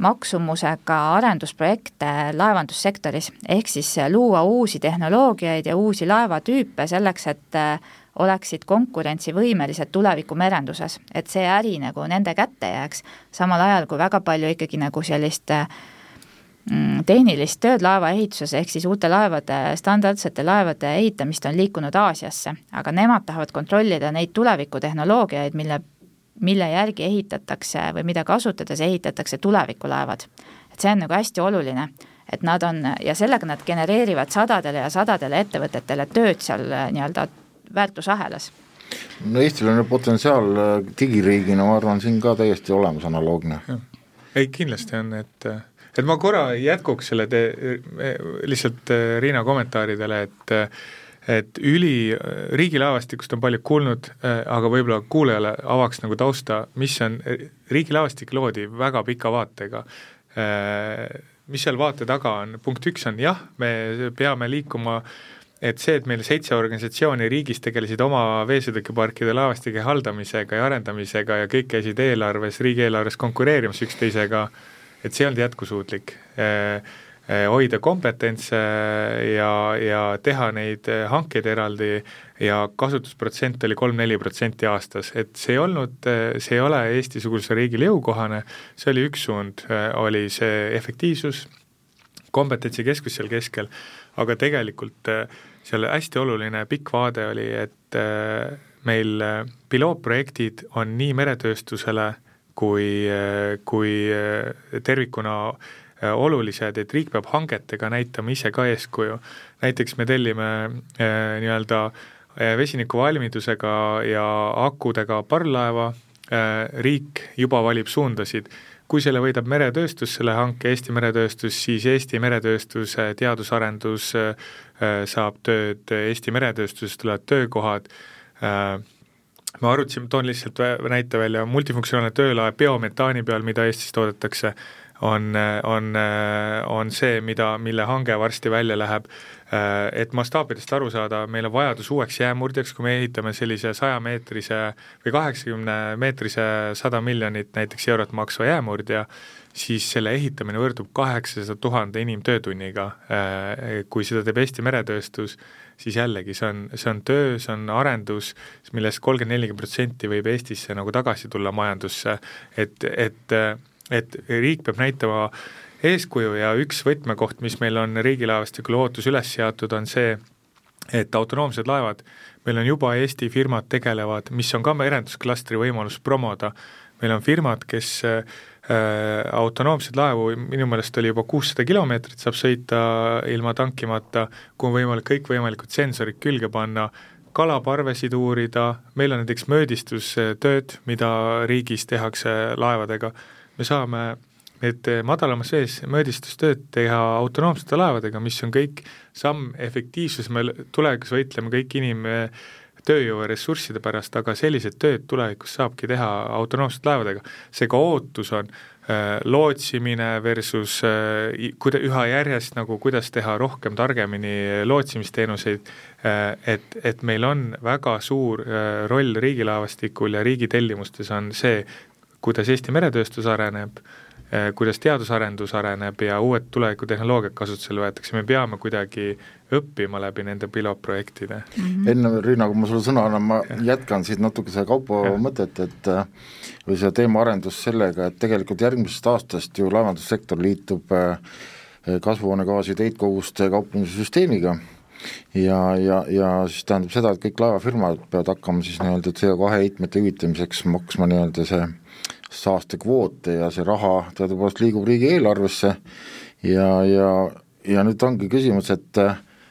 E: maksumusega arendusprojekte laevandussektoris, ehk siis luua uusi tehnoloogiaid ja uusi laevatüüpe selleks, et äh, oleksid konkurentsivõimelised tuleviku merenduses, et see äri nagu nende kätte jääks, samal ajal kui väga palju ikkagi nagu sellist äh, Mm, tehnilist tööd laevaehituses, ehk siis uute laevade, standardsete laevade ehitamist on liikunud Aasiasse, aga nemad tahavad kontrollida neid tulevikutehnoloogiaid, mille, mille järgi ehitatakse või mida kasutades ehitatakse tulevikulaevad. et see on nagu hästi oluline, et nad on ja sellega nad genereerivad sadadele ja sadadele ettevõtetele tööd seal äh, nii-öelda väärtusahelas
C: no Eestil on ju potentsiaal äh, digiriigina, ma arvan, siin ka täiesti olemas analoogne.
D: ei, kindlasti on, et äh, et ma korra jätkuks selle te, lihtsalt äh, Riina kommentaaridele, et et üli, riigilaevastikust on paljud kuulnud, äh, aga võib-olla kuulajale avaks nagu tausta, mis on, riigilaevastik loodi väga pika vaatega. Äh, mis seal vaate taga on, punkt üks on jah, me peame liikuma et see, et meil seitse organisatsiooni riigis tegelesid oma veesõidukiparkide laevastike haldamisega ja arendamisega ja kõik käisid eelarves, riigieelarves konkureerimas üksteisega et see ei olnud jätkusuutlik äh, hoida kompetentse ja, ja teha neid äh, hankeid eraldi ja kasutusprotsent oli kolm-neli protsenti aastas, et see ei olnud, see ei ole Eesti-sugusele riigile jõukohane, see oli üks suund, oli see efektiivsus, kompetentsikeskus seal keskel, aga tegelikult seal hästi oluline pikk vaade oli, et meil pilootprojektid on nii meretööstusele kui, kui tervikuna äh, olulised, et riik peab hangetega näitama ise ka eeskuju. näiteks me tellime äh, nii-öelda äh, vesinikuvalmidusega ja akudega parvlaeva, riik juba valib suundasid, kui selle võidab meretööstus, selle hanke Eesti meretööstus, siis Eesti meretööstuse teadus-arendus saab tööd, Eesti meretööstusest tulevad töökohad, me arutasime, toon lihtsalt näite välja, multifunktsionaalne töölaev biometaani peal, mida Eestis toodetakse, on, on, on see, mida, mille hange varsti välja läheb. Et mastaapidest aru saada, meil on vajadus uueks jäämurdjaks, kui me ehitame sellise sajameetrise või kaheksakümne meetrise sada miljonit näiteks eurot maksva jäämurdja, siis selle ehitamine võrdub kaheksasada tuhande inimtöötunniga, kui seda teeb Eesti meretööstus, siis jällegi see on, see on töö, see on arendus, millest kolmkümmend, nelikümmend protsenti võib Eestisse nagu tagasi tulla majandusse, et, et, et riik peab näitama eeskuju ja üks võtmekoht, mis meil on riigilaevastikule ootus üles seatud, on see, et autonoomsed laevad, meil on juba Eesti firmad tegelevad, mis on ka merendusklastri võimalus promoda, meil on firmad, kes äh, autonoomseid laevu, minu meelest oli juba kuussada kilomeetrit, saab sõita ilma tankimata, kuhu on võimalik kõikvõimalikud sensorid külge panna, kalaparvesid uurida, meil on näiteks möödistustööd, mida riigis tehakse laevadega, me saame need madalamas vees mõõdistustööd teha autonoomsete laevadega, mis on kõik samm efektiivsus, me tulevikus võitleme kõik inim- tööjõu ja ressursside pärast, aga sellised tööd tulevikus saabki teha autonoomsete laevadega. seega ootus on äh, lootsimine versus äh, kuida-, üha järjest nagu kuidas teha rohkem, targemini lootsimisteenuseid äh,, et, et meil on väga suur äh, roll riigilaevastikul ja riigi tellimustes on see, kuidas Eesti meretööstus areneb Äh, kuidas teadusarendus areneb ja uued tulevikutehnoloogiad kasutusele võetakse, me peame kuidagi õppima läbi nende pilootprojektide
C: mm. -hmm. enne, Riina, kui ma sulle sõna annan, ma ja. jätkan siit natuke seda Kaupo ja. mõtet, et äh, või seda teemaarendust sellega, et tegelikult järgmisest aastast ju laevandussektor liitub äh, kasvuhoonegaaside heitkoguste kauplemise süsteemiga ja, ja, ja siis tähendab seda, et kõik laevafirmad peavad hakkama siis nii-öelda CO2 heitmete hüvitamiseks maksma nii-öelda see saastekvoote ja see raha teadupoolest liigub riigieelarvesse ja, ja, ja nüüd ongi küsimus, et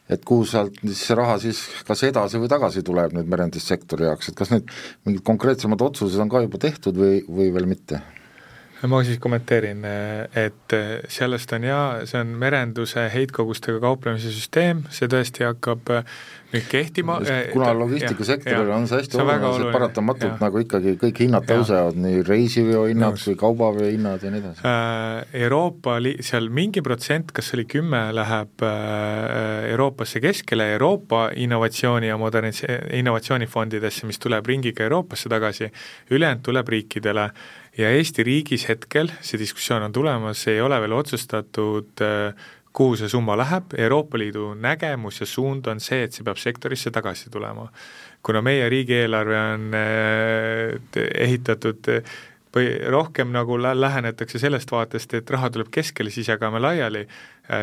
C: et kuhu sealt siis see raha siis kas edasi või tagasi tuleb nüüd merendussektori jaoks, et kas need mingid konkreetsemad otsused on ka juba tehtud või, või veel mitte?
D: Ma siis kommenteerin, et sellest on jaa, see on merenduse heitkogustega kauplemise süsteem, see tõesti hakkab nüüd kehtima.
C: kuna logistikasektoril on see hästi oluline, see paratamatult ja. nagu ikkagi kõik hinnad tõusevad, nii reisiveo hinnad kui kaubaveo hinnad ja nii edasi.
D: Äh, Euroopa li-, seal mingi protsent, kas oli kümme, läheb äh, Euroopasse keskele, Euroopa innovatsiooni ja modernis-, innovatsioonifondidesse, mis tuleb ringiga Euroopasse tagasi, ülejäänud tuleb riikidele ja Eesti riigis hetkel, see diskussioon on tulemas, ei ole veel otsustatud äh, kuhu see summa läheb, Euroopa Liidu nägemus ja suund on see, et see peab sektorisse tagasi tulema. kuna meie riigieelarve on äh, ehitatud või rohkem nagu lähenetakse sellest vaatest, et raha tuleb keskele, siis jagame laiali,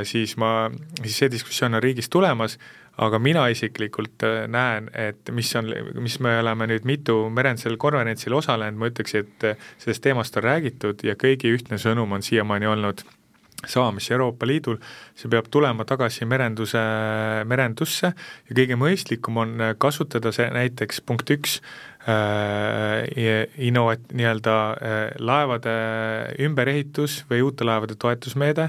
D: siis ma, siis see diskussioon on riigis tulemas, aga mina isiklikult äh, näen, et mis on, mis me oleme nüüd mitu merendusel konverentsil osalenud, ma ütleks, et äh, sellest teemast on räägitud ja kõigi ühtne sõnum on siiamaani olnud sama, mis Euroopa Liidul, see peab tulema tagasi merenduse, merendusse ja kõige mõistlikum on kasutada see näiteks punkt üks, äh, innova-, nii-öelda laevade ümberehitus või uute laevade toetusmeede,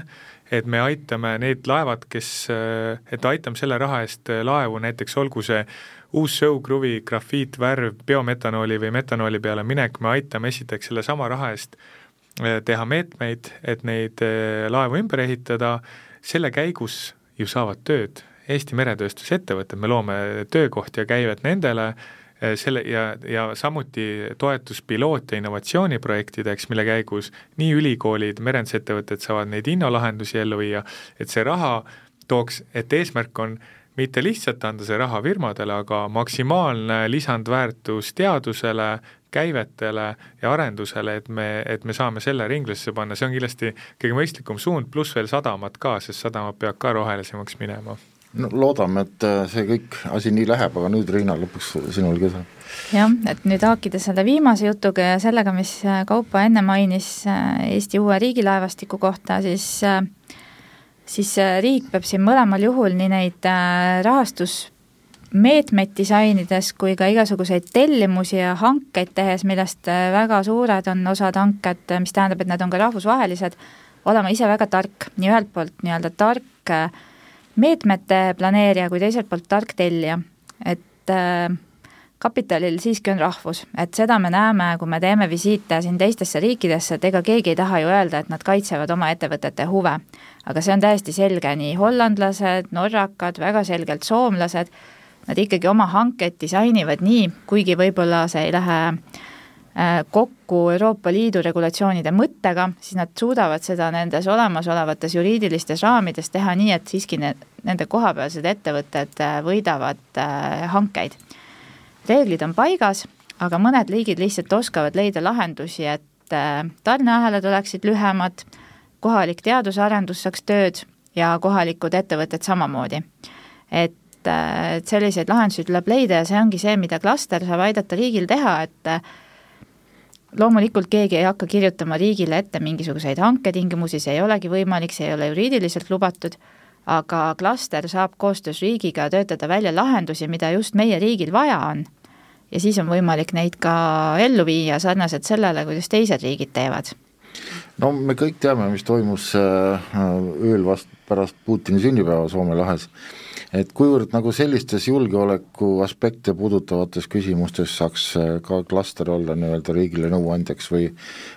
D: et me aitame need laevad, kes, et aitame selle raha eest laevu, näiteks olgu see uus sõukruvi, grafiitvärv, biometanooli või metanooli peale minek, me aitame esiteks sellesama raha eest eh, teha meetmeid, et neid laevu ümber ehitada, selle käigus ju saavad tööd Eesti meretööstusettevõtted, me loome töökohti ja käivet nendele, Äh, selle ja, ja samuti toetus piloot- ja innovatsiooniprojektideks, mille käigus nii ülikoolid, merendusettevõtted saavad neid innolahendusi ellu viia, et see raha tooks, et eesmärk on mitte lihtsalt anda see raha firmadele, aga maksimaalne lisandväärtus teadusele, käivetele ja arendusele, et me, et me saame selle ringlusse panna, see on kindlasti kõige mõistlikum suund, pluss veel sadamad ka, sest sadamad peavad ka rohelisemaks minema
C: no loodame, et äh, see kõik asi nii läheb, aga nüüd Riina, lõpuks sinul ka
E: jah, et nüüd haakida selle viimase jutuga ja sellega, mis äh, Kaupo enne mainis äh, Eesti uue riigilaevastiku kohta, siis siis riik peab siin mõlemal juhul nii neid rahastusmeetmeid disainides kui ka igasuguseid tellimusi ja hankeid tehes, millest väga suured on osad hanked, mis tähendab, et need on ka rahvusvahelised, olema ise väga tark, nii ühelt poolt nii-öelda tark äh, meetmete planeerija kui teiselt poolt tark tellija, et äh, kapitalil siiski on rahvus, et seda me näeme, kui me teeme visiite siin teistesse riikidesse, et ega keegi ei taha ju öelda, et nad kaitsevad oma ettevõtete huve. aga see on täiesti selge, nii hollandlased, norrakad, väga selgelt soomlased, nad ikkagi oma hankeid disainivad nii, kuigi võib-olla see ei lähe äh, kokku Euroopa Liidu regulatsioonide mõttega, siis nad suudavad seda nendes olemasolevates juriidilistes raamides teha nii, et siiski need, nende kohapealsed ettevõtted äh, võidavad hankeid. reeglid on paigas, aga mõned liigid lihtsalt oskavad leida lahendusi, et tarneahelad oleksid lühemad, kohalik teadus-arendus saaks tööd ja kohalikud ettevõtted samamoodi. et et selliseid lahendusi tuleb leida ja see ongi see, mida klaster saab aidata riigil teha, et loomulikult keegi ei hakka kirjutama riigile ette mingisuguseid hanketingimusi, see ei olegi võimalik, see ei ole juriidiliselt lubatud, aga klaster saab koostöös riigiga töötada välja lahendusi, mida just meie riigil vaja on. ja siis on võimalik neid ka ellu viia sarnaselt sellele, kuidas teised riigid teevad
C: no me kõik teame, mis toimus äh, ööl vast pärast Putini sünnipäeva Soome lahes. Et kuivõrd nagu sellistes julgeoleku aspekte puudutavates küsimustes saaks äh, ka klaster olla nii-öelda riigile nõuandjaks või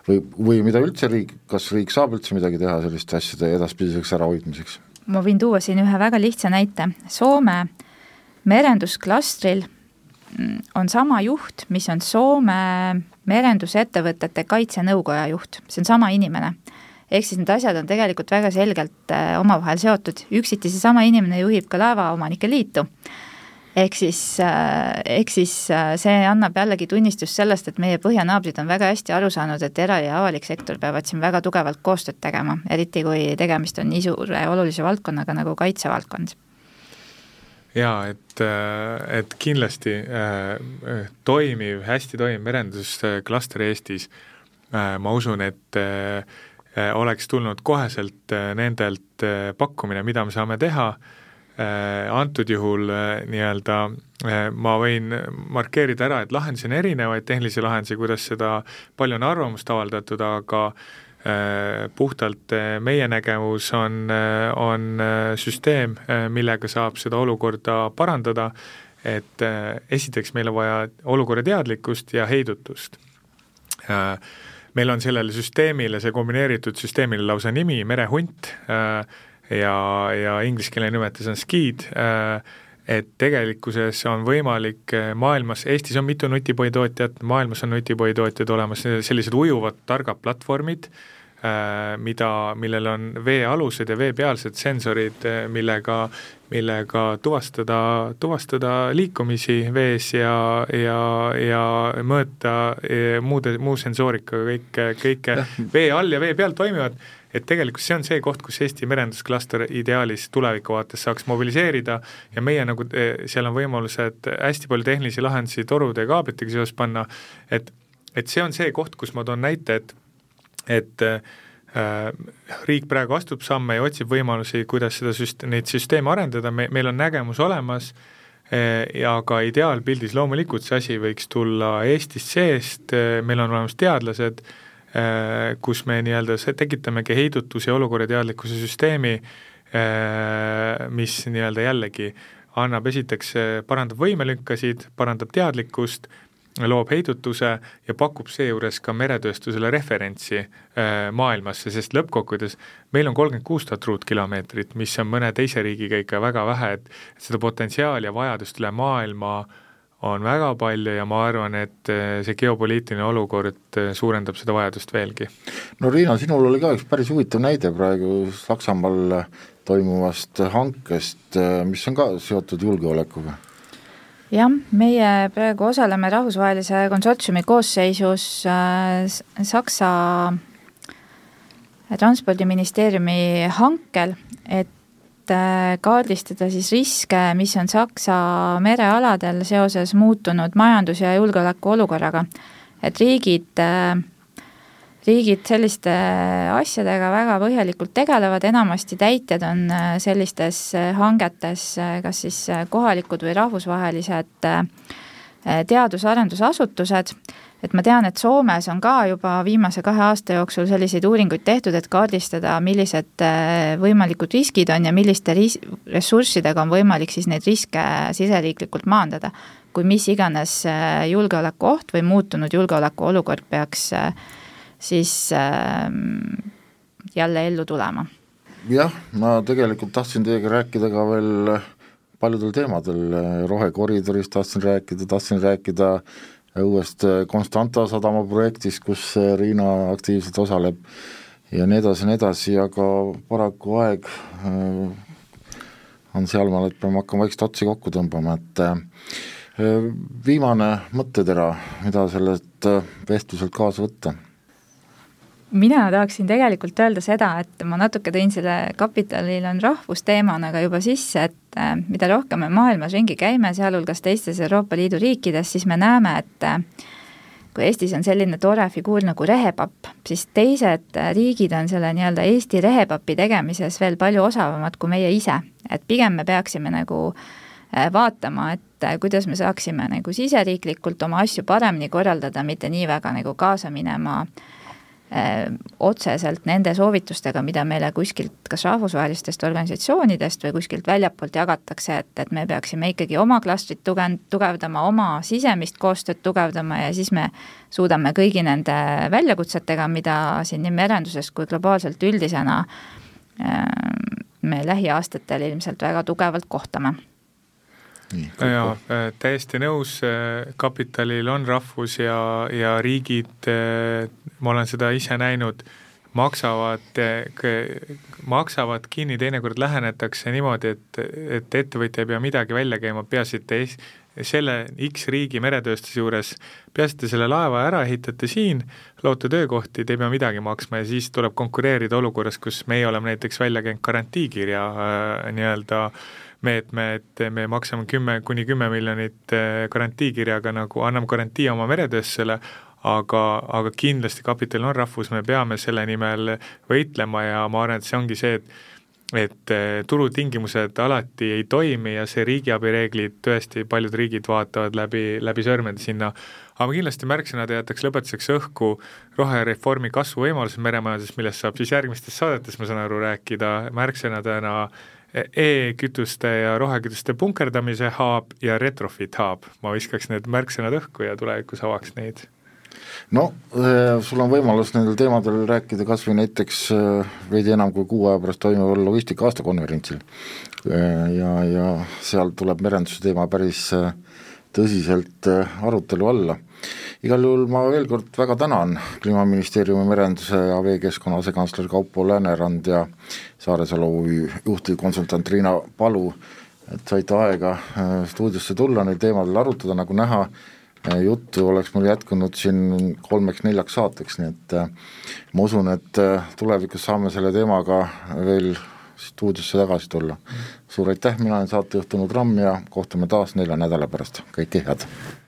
C: või, või mida üldse riik, kas riik saab üldse midagi teha selliste asjade edaspidiseks ärahoidmiseks?
E: ma võin tuua siin ühe väga lihtsa näite, Soome merendusklastril mm, on sama juht, mis on Soome merendusettevõtete kaitsenõukoja juht, see on sama inimene ehk siis need asjad on tegelikult väga selgelt äh, omavahel seotud, üksiti seesama inimene juhib ka Laevaomanike Liitu. ehk siis, äh, ehk siis äh, see annab jällegi tunnistust sellest, et meie põhjanaabrid on väga hästi aru saanud, et era- ja avalik sektor peavad siin väga tugevalt koostööd tegema, eriti kui tegemist on nii suure olulise valdkonnaga nagu kaitsevaldkond
D: jaa, et, et kindlasti äh, toimiv, hästi toimiv merendusklaster Eestis äh,, ma usun, et äh, oleks tulnud koheselt äh, nendelt äh, pakkumine, mida me saame teha, antud juhul nii-öelda ma võin markeerida ära, et lahendusi on erinevaid, tehnilisi lahendusi, kuidas seda, palju on arvamust avaldatud, aga puhtalt meie nägemus on, on süsteem, millega saab seda olukorda parandada, et esiteks meil on vaja olukorra teadlikkust ja heidutust meil on sellele süsteemile, see kombineeritud süsteemile lausa nimi, merehunt äh, ja, ja ingliskeelne nimetus on SKID, äh, et tegelikkuses on võimalik äh, maailmas, Eestis on mitu nutipoitootjat, maailmas on nutipoitootjad olemas, sellised ujuvad targad platvormid, mida, millel on veealused ja veepealsed sensorid, millega, millega tuvastada, tuvastada liikumisi vees ja, ja, ja mõõta e, muude, muu sensoorikaga kõike, kõike vee all ja vee peal toimivad, et tegelikult see on see koht, kus Eesti merendusklaster ideaalis tuleviku vaates saaks mobiliseerida ja meie nagu, e, seal on võimalused hästi palju tehnilisi lahendusi torude ja kaablitega seoses panna, et et see on see koht, kus ma toon näite, et et Äh, riik praegu astub samme ja otsib võimalusi, kuidas seda süst-, neid süsteeme arendada, me, meil on nägemus olemas äh, ja ka ideaalpildis loomulikult see asi võiks tulla Eestist seest, äh, meil on olemas teadlased, kus me nii-öelda tekitamegi heidutuse ja olukorrateadlikkuse süsteemi, mis nii-öelda jällegi annab esiteks, parandab võimelünkasid, parandab teadlikkust loob heidutuse ja pakub seejuures ka meretööstusele referentsi äh, maailmasse, sest lõppkokkuvõttes meil on kolmkümmend kuus tuhat ruutkilomeetrit, mis on mõne teise riigiga ikka väga vähe, et seda potentsiaali ja vajadust üle maailma on väga palju ja ma arvan, et äh, see geopoliitiline olukord äh, suurendab seda vajadust veelgi.
C: no Riina, sinul oli ka üks päris huvitav näide praegu Saksamaal toimuvast hankest, mis on ka seotud julgeolekuga
E: jah, meie praegu osaleme rahvusvahelise konsortsiumi koosseisus äh, Saksa transpordiministeeriumi hankel, et äh, kaardistada siis riske, mis on Saksa merealadel seoses muutunud majandus- ja julgeolekuolukorraga. et riigid äh, riigid selliste asjadega väga põhjalikult tegelevad, enamasti täitjad on äh, sellistes äh, hangetes äh, kas siis kohalikud või rahvusvahelised teadus-arendusasutused, et ma tean, et Soomes on ka juba viimase kahe aasta jooksul selliseid uuringuid tehtud, et kaardistada, millised võimalikud riskid on ja milliste ris-, ressurssidega on võimalik siis neid riske siseriiklikult maandada. kui mis iganes julgeolekuoht või muutunud julgeolekuolukord peaks äh, siis äh, jälle ellu tulema.
C: jah, ma tegelikult tahtsin teiega rääkida ka veel paljudel teemadel, rohekoridorist tahtsin rääkida, tahtsin rääkida uuest Constanta sadama projektist, kus Riina aktiivselt osaleb ja nii edasi ja nii edasi, aga paraku aeg on sealmaal, et peame hakkama vaikselt otsi kokku tõmbama, et viimane mõttetera, mida sellelt vestluselt kaasa võtta
E: mina tahaksin tegelikult öelda seda, et ma natuke tõin selle kapitalil on rahvusteemana ka juba sisse, et äh, mida rohkem me maailmas ringi käime, sealhulgas teistes Euroopa Liidu riikides, siis me näeme, et äh, kui Eestis on selline tore figuur nagu rehepapp, siis teised äh, riigid on selle nii-öelda Eesti rehepapi tegemises veel palju osavamad kui meie ise. et pigem me peaksime nagu vaatama, et kuidas me saaksime nagu siseriiklikult oma asju paremini korraldada, mitte nii väga nagu kaasa minema äh, otseselt nende soovitustega, mida meile kuskilt kas rahvusvahelistest organisatsioonidest või kuskilt väljapoolt jagatakse, et, et me peaksime ikkagi oma klastrit tugev, tugevdama, oma sisemist koostööd tugevdama ja siis me suudame kõigi nende väljakutsetega, mida siin nii merenduses kui globaalselt üldisena äh, me lähiaastatel ilmselt väga tugevalt kohtame
D: jaa, äh, täiesti nõus, äh, kapitalil on rahvus ja, ja riigid, äh, ma olen seda ise näinud, maksavad, maksavad kinni, teinekord lähenetakse niimoodi, et, et ettevõtja ei pea midagi välja käima, peaasi, et te selle X riigi meretööstuse juures, peaasi, et selle laeva ära ehitate siin, loote töökohti, te ei pea midagi maksma ja siis tuleb konkureerida olukorras, kus meie oleme näiteks välja käinud garantiikirja äh, nii-öelda äh, meetme, et me maksame kümme kuni kümme miljonit eh, garantiikirjaga nagu, anname garantii oma meretööstusele, aga, aga kindlasti kapital on rahvus, me peame selle nimel võitlema ja ma arvan, et see ongi see, et et eh, turutingimused alati ei toimi ja see riigiabi reeglid, tõesti paljud riigid vaatavad läbi, läbi sõrmede sinna, aga ma kindlasti märksõnade jätaks lõpetuseks õhku rohereformi kasvuvõimalused meremajanduses, millest saab siis järgmistes saadetes, ma saan aru, rääkida, märksõnadena e-kütuste ja rohekütuste punkerdamise hub ja retrofit hub, ma viskaks need märksõnad õhku ja tulevikus avaks neid.
C: no äh, sul on võimalus nendel teemadel rääkida kas või näiteks äh, veidi enam kui kuu aja pärast toimuval logistika aastakonverentsil. Äh, ja, ja seal tuleb merenduse teema päris tõsiselt arutelu alla igal juhul ma veel kord väga tänan Kliimaministeeriumi merenduse ja veekeskkonna asekantsler Kaupo Läänerand ja Saaresalu juhtivkonsultant Riina Palu, et saite aega äh, stuudiosse tulla, neil teemadel arutada, nagu näha, äh, juttu oleks mul jätkunud siin kolmeks-neljaks saateks, nii et äh, ma usun, et tulevikus saame selle teemaga veel stuudiosse tagasi tulla. suur aitäh, mina olen saatejuht Tõnu Tramm ja kohtume taas nelja nädala pärast, kõike head!